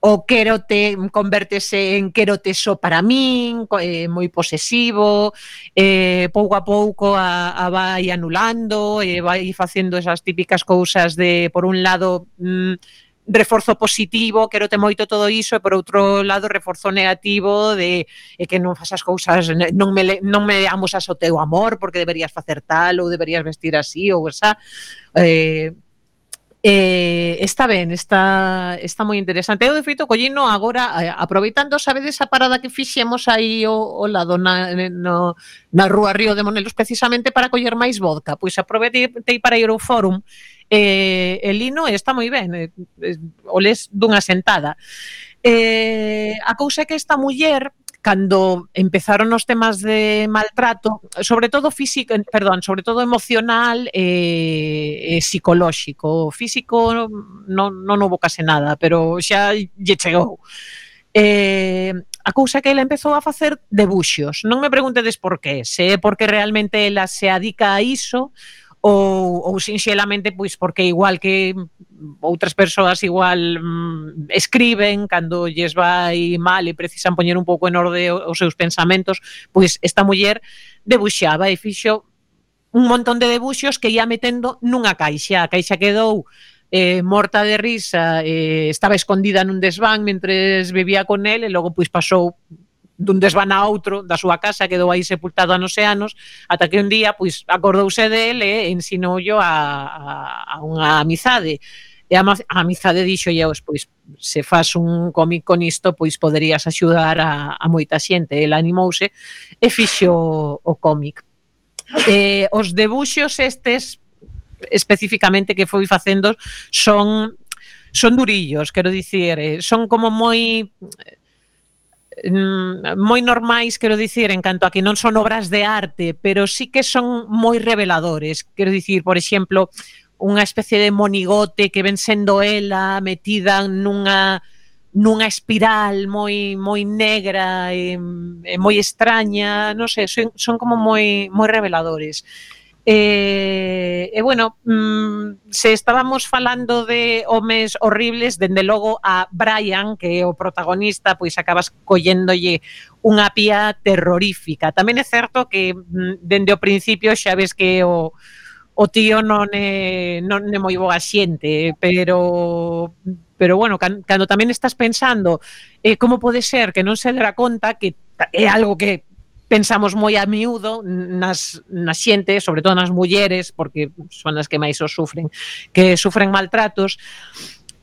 o querote convertese en quérote só para min, eh, moi posesivo, eh, pouco a pouco a, a vai anulando, e eh, vai facendo esas típicas cousas de, por un lado, mm, reforzo positivo, quero te moito todo iso e por outro lado reforzo negativo de e que non fasas cousas, non me non me amosas o teu amor porque deberías facer tal ou deberías vestir así ou esa eh Eh, está ben, está, está moi interesante. Eu, de feito, collino agora, eh, aproveitando, sabedes a parada que fixemos aí o, o lado na, no, na Rúa Río de Monelos precisamente para coller máis vodka. Pois aproveitei para ir ao fórum eh, e lino está moi ben, eh, eh, o les dunha sentada. Eh, a cousa é que esta muller cando empezaron os temas de maltrato, sobre todo físico, perdón, sobre todo emocional e eh, eh, psicolóxico. Físico non, non houve case nada, pero xa lle chegou. Eh, a cousa que ela empezou a facer debuxos. Non me preguntedes por qué, se é porque realmente ela se adica a iso ou, ou sinxelamente pois porque igual que outras persoas igual mm, escriben cando lles vai mal e precisan poñer un pouco en orde os seus pensamentos, pois esta muller debuxaba e fixo un montón de debuxos que ia metendo nunha caixa. A caixa quedou eh, morta de risa, eh, estaba escondida nun desván mentre bebía con el e logo pois pasou dun desván a outro da súa casa, quedou aí sepultado anos e anos, ata que un día pois acordouse del e ensinoulle a, a, a unha amizade. E a, a amizade aos, pois, se faz un cómic con isto, pois poderías axudar a, a moita xente. El animouse e fixo o cómic. Eh, os debuxos estes especificamente que foi facendo son son durillos, quero dicir, eh, son como moi Mm, moi normais, quero dicir, en canto a que non son obras de arte, pero sí que son moi reveladores. Quero dicir, por exemplo, unha especie de monigote que ven sendo ela metida nunha nunha espiral moi moi negra e, e moi extraña, non sei, son, son como moi moi reveladores. E, e bueno, mm, se estábamos falando de homes horribles, dende logo a Brian, que é o protagonista, pois acabas colléndolle unha pía terrorífica. Tamén é certo que mm, dende o principio xa ves que o o tío non é non é moi boa xente, pero pero bueno, can, cando tamén estás pensando eh, como pode ser que non se dera conta que é algo que pensamos moi a miúdo nas, na xente, sobre todo nas mulleres, porque son as que máis o sufren, que sufren maltratos,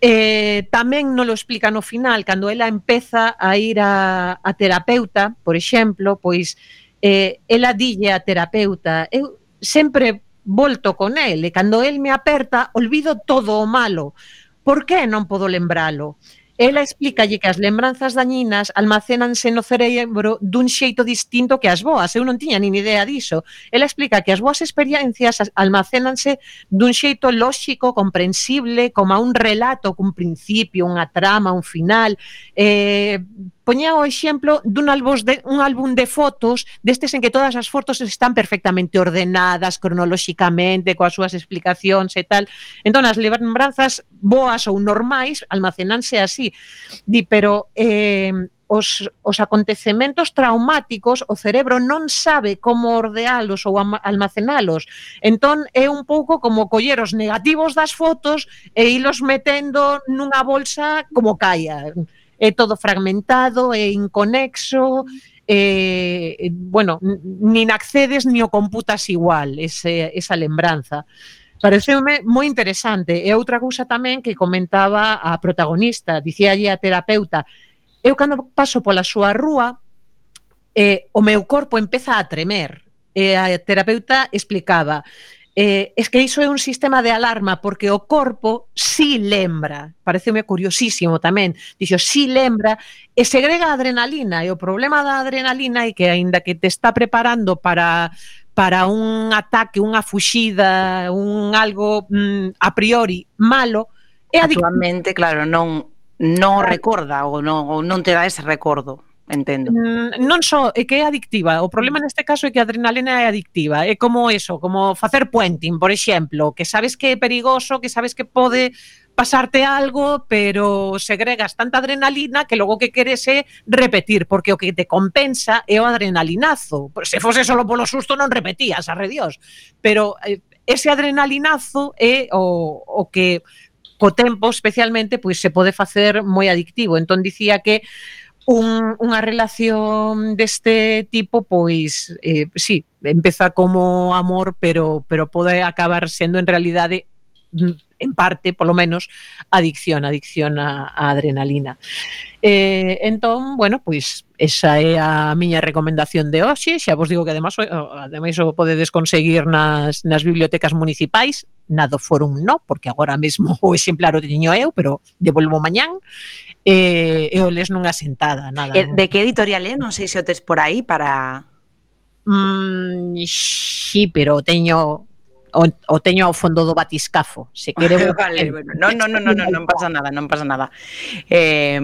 Eh, tamén non lo explica no final, cando ela empeza a ir a, a terapeuta, por exemplo, pois eh, ela dille a terapeuta, eu sempre volto con el, e cando el me aperta, olvido todo o malo. Por que non podo lembralo? Ela explícalle que as lembranzas dañinas almacénanse no cerebro dun xeito distinto que as boas. Eu non tiña nin idea diso. Ela explica que as boas experiencias almacénanse dun xeito lóxico, comprensible, como a un relato cun principio, unha trama, un final. Eh, poñía o exemplo dun álbum de, un álbum de fotos destes en que todas as fotos están perfectamente ordenadas cronolóxicamente coas súas explicacións e tal entón as lembranzas boas ou normais almacenanse así di pero eh, os, os acontecementos traumáticos o cerebro non sabe como ordealos ou almacenalos. Entón é un pouco como coller os negativos das fotos e ilos metendo nunha bolsa como caia é todo fragmentado, é inconexo, eh, bueno, nin accedes ni o computas igual ese, esa lembranza. Pareceume moi interesante. E outra cousa tamén que comentaba a protagonista, dicía allí a terapeuta, eu cando paso pola súa rúa, eh, o meu corpo empeza a tremer. E a terapeuta explicaba, Eh, es que iso é un sistema de alarma porque o corpo si lembra, pareceme curiosísimo tamén, dixo si lembra e segrega adrenalina e o problema da adrenalina é que aínda que te está preparando para para un ataque, unha fuxida, un algo mm, a priori malo, é adictivo. claro, non non recorda ou non, ou non te dá ese recordo. Entendo. Mm, non só é que é adictiva, o problema neste caso é que a adrenalina é adictiva, é como eso, como facer puenting, por exemplo, que sabes que é perigoso, que sabes que pode pasarte algo, pero segregas tanta adrenalina que logo que queres é repetir, porque o que te compensa é o adrenalinazo. Se fose solo polo susto non repetías, arre Dios. Pero eh, ese adrenalinazo é o, o que co tempo especialmente pois se pode facer moi adictivo. Entón dicía que un, unha relación deste tipo, pois, eh, sí, empeza como amor, pero, pero pode acabar sendo en realidade mm, en parte, por lo menos, adicción, adicción a, a adrenalina. Eh, entón, bueno, pois esa é a miña recomendación de hoxe, xa vos digo que ademais, ademais o podedes conseguir nas, nas bibliotecas municipais, na do Fórum no, porque agora mesmo o exemplar o teño eu, pero devolvo mañán, e, eh, e o les nunha sentada, nada. De que editorial é? Non sei se o tes por aí para... Mm, sí, pero teño o, o teño ao fondo do batiscafo, se quere. (laughs) vale, bueno, no, no, no, no, no, non pasa nada, non pasa nada. Eh,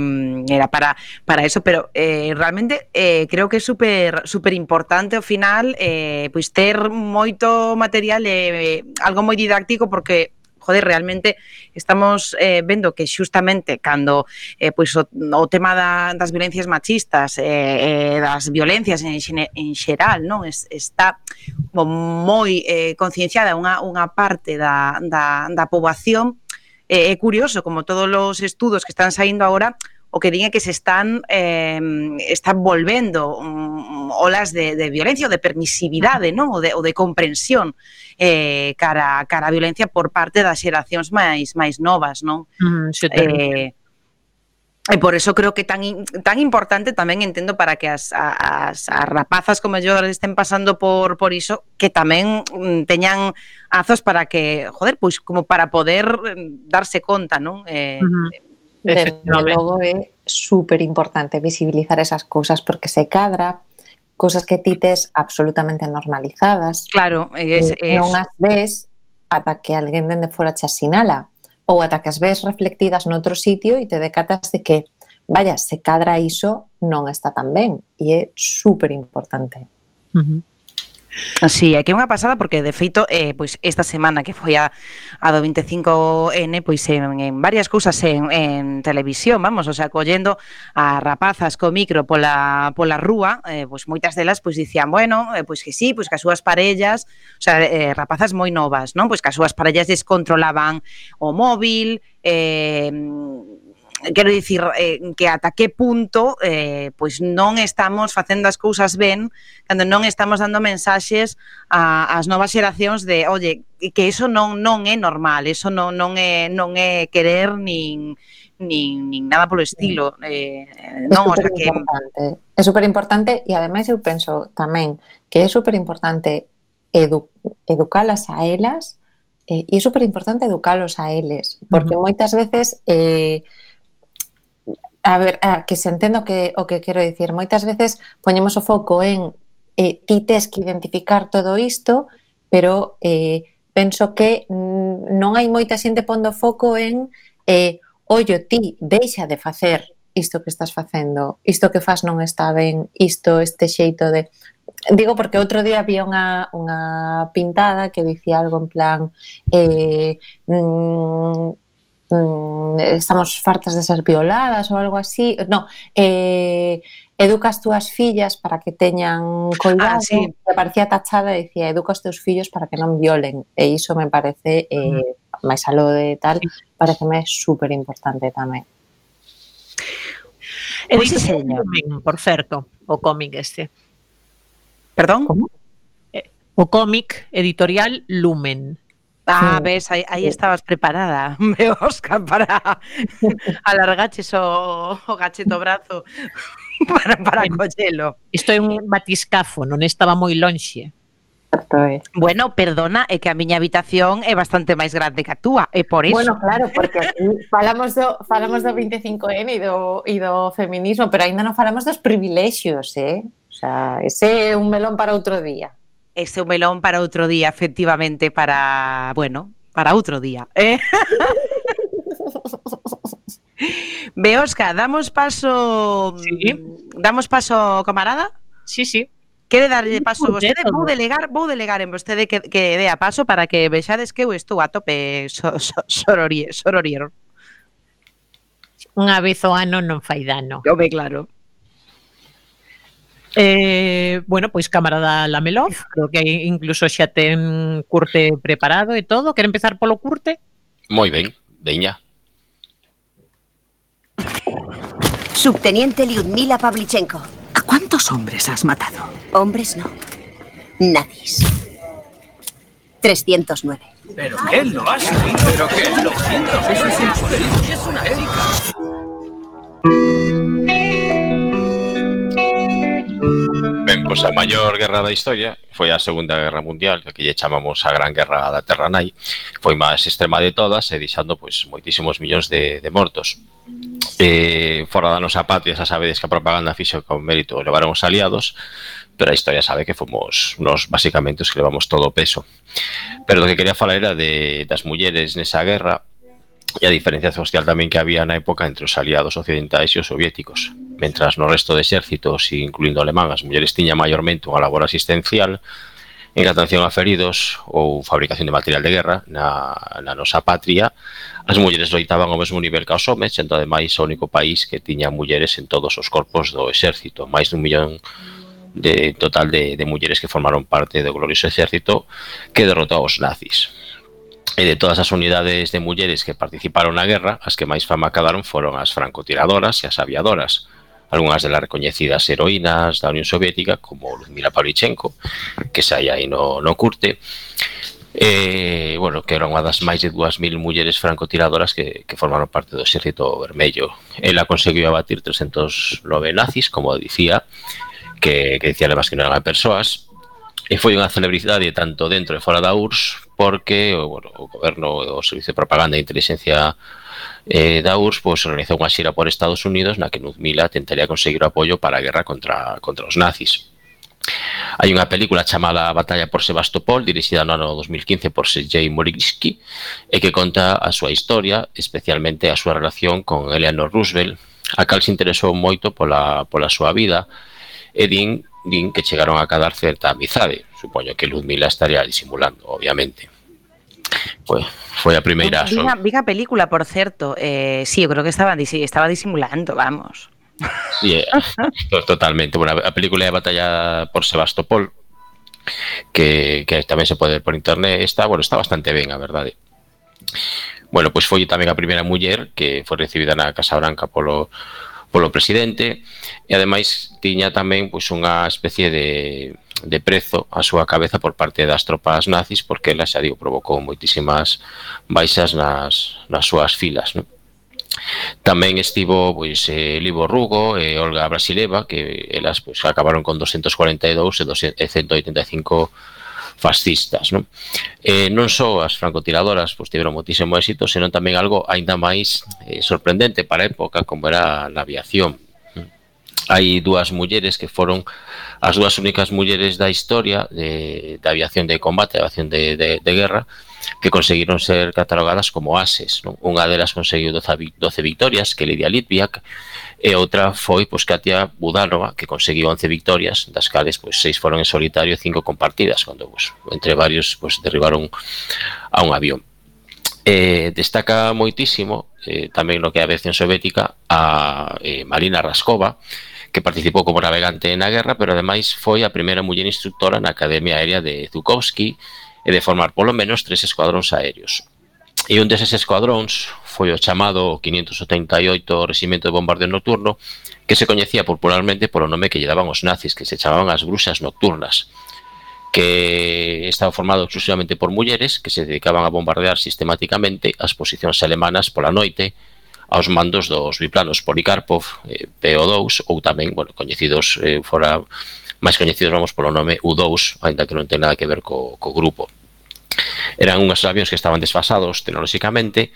era para para eso, pero eh realmente eh creo que é super super importante ao final eh pois ter moito material eh algo moi didáctico porque joder, realmente estamos eh, vendo que xustamente cando eh, pois o, o tema da, das violencias machistas, eh, eh, das violencias en, en xeral, non es, está moi eh, concienciada unha, unha parte da, da, da poboación, eh, é curioso como todos os estudos que están saindo agora o que diña que se están eh, están volvendo um, olas de, de violencia ou de permisividade, non? O de, o de comprensión eh, cara, cara a violencia por parte das xeracións máis máis novas, non? Mm, eh, E por eso creo que tan, tan importante tamén entendo para que as, as, as rapazas como yo estén pasando por, por iso que tamén mm, teñan azos para que, joder, pois como para poder mm, darse conta, non? Eh, uh -huh Desde logo é super importante visibilizar esas cousas porque se cadra cousas que ti tes absolutamente normalizadas. Claro, es, es... non as ves ata que alguén dende fora te asinala ou ata que as ves reflectidas noutro sitio e te decatas de que vaya, se cadra iso non está tan ben e é super importante. Uh -huh. Así, é que é unha pasada porque de feito eh, pois esta semana que foi a, a do 25N pois en, en varias cousas en, en televisión, vamos, o sea, collendo a rapazas co micro pola pola rúa, eh, pois moitas delas pois dicían, bueno, eh, pois que sí, pois que as súas parellas, o sea, eh, rapazas moi novas, non? Pois que as súas parellas descontrolaban o móvil, eh quero dicir eh, que ata que punto eh, pois non estamos facendo as cousas ben cando non estamos dando mensaxes a, ás novas xeracións de, oye, que iso non non é normal, iso non non é non é querer nin nin, nin nada polo estilo. Eh, non, é o sea que... É super importante e ademais eu penso tamén que é super importante edu educalas a elas eh, e é super importante educalos a eles, porque uh -huh. moitas veces eh, a ver, a que se entenda o que, o que quero dicir. Moitas veces poñemos o foco en eh, ti tes que identificar todo isto, pero eh, penso que non hai moita xente pondo foco en eh, ollo, ti deixa de facer isto que estás facendo, isto que faz non está ben, isto, este xeito de... Digo porque outro día había unha, unha pintada que dicía algo en plan eh, mm, Mm, estamos fartas de ser violadas ou algo así. No, eh, educas túas fillas para que teñan coidado. Ah, sí. Me parecía tachada e dicía, educas teus fillos para que non violen. E iso me parece, eh, mm. máis aló de tal, pareceme super importante tamén. E pois sí, señor. por certo, o cómic este. Perdón? Como? Eh, o cómic editorial Lumen. Ah, sí. ves, aí, aí estabas preparada, (laughs) me Óscar para (laughs) alargaches o, o gacheto brazo (laughs) para, para collelo. Isto é un batiscafo, non estaba moi lonxe. Estoy. Eh. Bueno, perdona, é que a miña habitación é bastante máis grande que a túa, é por iso. Bueno, claro, porque aquí falamos do, falamos do 25N e do, e do feminismo, pero aínda non falamos dos privilexios, eh? O sea, ese é un melón para outro día. Ese un melón para outro día, efectivamente, para, bueno, para outro día. Eh? (laughs) Beosca, damos paso sí. Mm, damos paso camarada? Sí, sí. Quere darlle paso a vostede? Vou delegar, vou delegar en vostede que, que dea paso para que vexades que eu estou a tope so, so, sororie, sororiero. Unha vez o ano ah, non fai dano. Eu claro. Eh, bueno, pois camarada Lamelov, creo que incluso xa ten curte preparado e todo. Quere empezar polo curte? Moi ben, veña. Subteniente Lyudmila Pavlichenko. ¿A cuántos hombres has matado? Hombres no. Nadis. 309. ¿Pero qué lo has ¿Pero qué lo Eso es imposible. Es una ética. pois a maior guerra da historia foi a Segunda Guerra Mundial, que lle chamamos a Gran Guerra da Terra Nai, foi máis extrema de todas eh, e deixando pois moitísimos millóns de, de mortos. Eh, fora da nosa patria, xa sabedes que a propaganda fixo con mérito levaron os aliados, pero a historia sabe que fomos nos basicamente os que levamos todo o peso. Pero o que quería falar era de, das mulleres nesa guerra e a diferencia social tamén que había na época entre os aliados occidentais e os soviéticos mentras no resto de exércitos, incluindo alemán, as mulleres tiñan maiormente unha labor asistencial, en atención a feridos ou fabricación de material de guerra. Na, na nosa patria, as mulleres loitaban ao mesmo nivel que os homes, sendo ademais o único país que tiña mulleres en todos os corpos do exército, máis dun millón de total de, de mulleres que formaron parte do glorioso exército que derrotou aos nazis. E de todas as unidades de mulleres que participaron na guerra, as que máis fama acabaron foron as francotiradoras e as aviadoras, algunhas delas recoñecidas heroínas da Unión Soviética como Ludmila Pavlichenko que sai aí no, no curte eh, bueno, que era unha das máis de 2.000 mulleres francotiradoras que, que formaron parte do exército vermello. Ela conseguiu abatir 309 nazis, como dicía, que, que dicía además que non eran persoas, e foi unha celebridade tanto dentro e fora da URSS porque o, bueno, o goberno o servicio de propaganda e inteligencia eh, da URSS pois, organizou unha xira por Estados Unidos na que Nuzmila tentaría conseguir o apoio para a guerra contra, contra os nazis. Hai unha película chamada Batalla por Sebastopol, dirixida no ano 2015 por Sergei Morinsky, e eh, que conta a súa historia, especialmente a súa relación con Eleanor Roosevelt, a cal se interesou moito pola, pola súa vida, e din, din que chegaron a cadar certa amizade. Supoño que Ludmila estaría disimulando, obviamente. Pois, Foi a primeira. Vi, a, vi a película, por certo, eh, sí, eu creo que estaba, estaba disimulando, vamos. Sí, yeah. totalmente. Bueno, a película é a batalla por Sebastopol, que, que tamén se pode ver por internet. Está, bueno, está bastante ben, a verdade. Eh. Bueno, pois foi tamén a primeira muller que foi recibida na Casa Branca polo polo presidente e ademais tiña tamén pois unha especie de de prezo a súa cabeza por parte das tropas nazis porque ela xa digo provocou moitísimas baixas nas, nas súas filas non? Tamén estivo pois eh, Libo Rugo e Olga Brasileva que elas pois acabaron con 242 e 185 fascistas. Non, eh, non só as francotiradoras pois, tiveron moitísimo éxito, senón tamén algo aínda máis eh, sorprendente para a época como era a aviación. Hai dúas mulleres que foron as dúas únicas mulleres da historia de, de aviación de combate, de aviación de, de, de guerra, que conseguiron ser catalogadas como ases. Non? Unha delas conseguiu 12, 12 victorias, que Lidia Litviak, e outra foi pois Katia Budanova, que conseguiu 11 victorias, das cales pois seis foron en solitario e cinco compartidas, cando pois, entre varios pois derribaron a un avión. Eh, destaca moitísimo eh, tamén no que é a aviación soviética a eh, Marina Raskova, que participou como navegante na guerra, pero ademais foi a primeira muller instructora na Academia Aérea de Zukovsky e de formar polo menos tres escuadróns aéreos. E un deses escuadróns foi o chamado 578 Regimento de Bombardeo Nocturno, que se coñecía popularmente polo nome que lle daban os nazis, que se chamaban as Bruxas Nocturnas, que estaba formado exclusivamente por mulleres que se dedicaban a bombardear sistemáticamente as posicións alemanas pola noite aos mandos dos biplanos Polikarpov, eh, PO2 ou tamén, bueno, coñecidos eh, fora máis coñecidos vamos polo nome U2, aínda que non ten nada que ver co, co grupo. Eran unhas avións que estaban desfasados tecnolóxicamente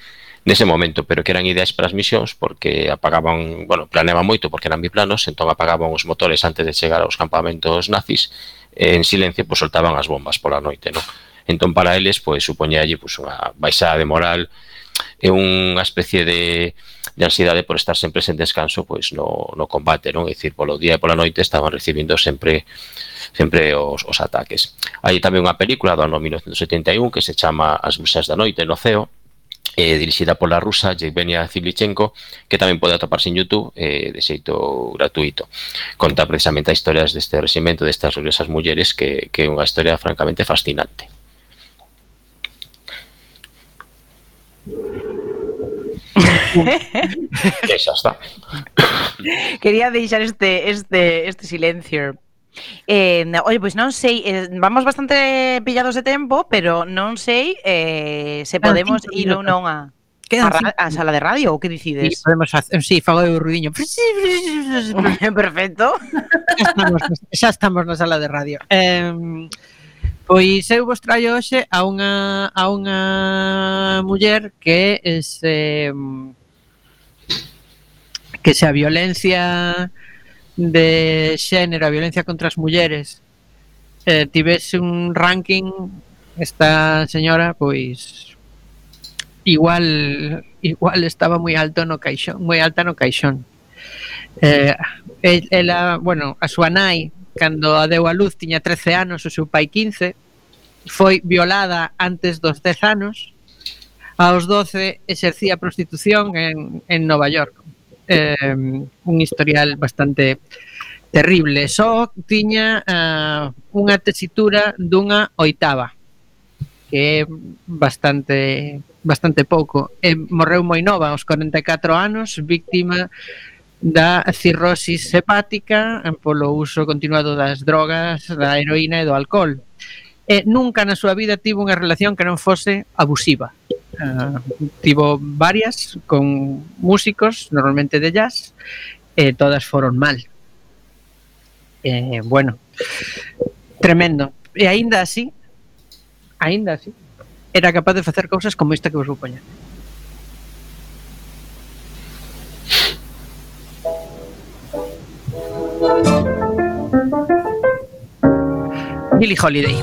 nese momento, pero que eran ideais para as misións porque apagaban, bueno, planeaban moito porque eran biplanos, entón apagaban os motores antes de chegar aos campamentos nazis e en silencio pois pues, soltaban as bombas pola noite, non? Entón para eles pois pues, supoñía pois pues, unha baixada de moral e unha especie de de ansiedade por estar sempre sen descanso pois no, no combate, non? É dicir, polo día e pola noite estaban recibindo sempre sempre os, os ataques. Hai tamén unha película do ano 1971 que se chama As musas da noite no ceo, eh, dirixida pola rusa Yevgenia Zivlichenko, que tamén pode atoparse en Youtube eh, de xeito gratuito. Conta precisamente a historias deste regimento, destas gloriosas mulleres, que, que é unha historia francamente fascinante. (laughs) e xa está. Quería deixar este, este, este silencio Eh, oye, pois non sei, eh, vamos bastante pillados de tempo, pero non sei eh, se podemos ah, ir ou non a Quedan a, a sala de radio ou que decides? Sí, podemos facer, sí, fago eu ruidiño. (laughs) (laughs) Perfecto. Xa estamos, xa estamos na sala de radio. Eh, Pois eu vos traio hoxe a unha a unha muller que se que se a violencia de xénero, a violencia contra as mulleres eh, tivese un ranking esta señora pois igual igual estaba moi alto no caixón, moi alta no caixón. Eh, ela, bueno, a súa nai cando a deu a luz tiña 13 anos, o seu pai 15, foi violada antes dos 10 anos, aos 12 exercía prostitución en, en Nova York. Eh, un historial bastante terrible. Só tiña eh, unha tesitura dunha oitava, que é bastante bastante pouco. E morreu moi nova, aos 44 anos, víctima da cirrosis hepática polo uso continuado das drogas, da heroína e do alcohol. E nunca na súa vida tivo unha relación que non fose abusiva. Uh, tivo varias con músicos, normalmente de jazz, e todas foron mal. Eh, bueno, tremendo. E aínda así, aínda así, era capaz de facer cousas como esta que vos vou poñer. Billie Holiday.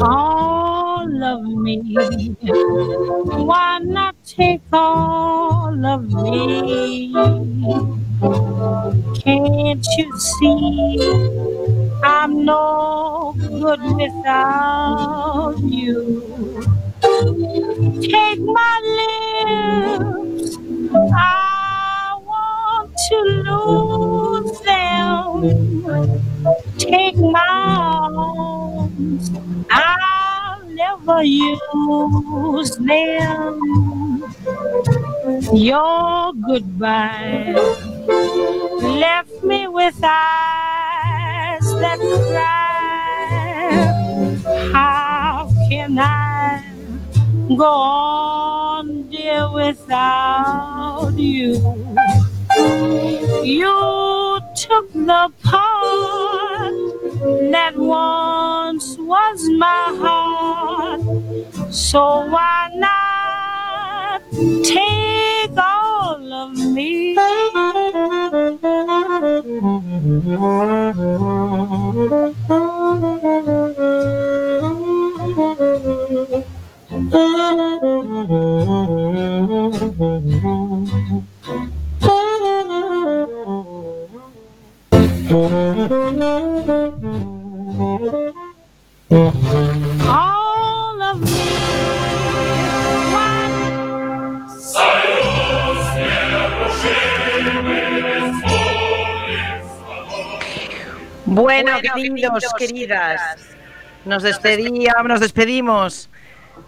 all of me. Why not take all of me? Can't you see I'm no good without you? Take my lips, I want to lose them. Take my arms, I'll never use them. Your goodbye left me with eyes that cry. How can I go on, dear, without you? You took the part that once was my heart. So why not take all of me? (laughs) Bueno, queridos, queridas, nos despedíamos, nos despedimos.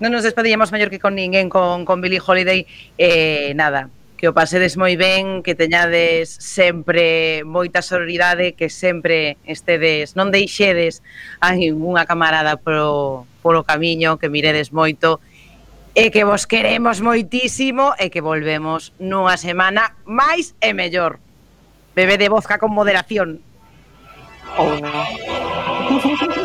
non nos despedíamos mellor que con ninguén, con, con Billy Holiday, eh, nada, que o pasedes moi ben, que teñades sempre moita sororidade, que sempre estedes, non deixedes a ninguna camarada pro, polo camiño, que miredes moito, e que vos queremos moitísimo e que volvemos nunha semana máis e mellor. Bebe de vodka con moderación. Oh. (laughs)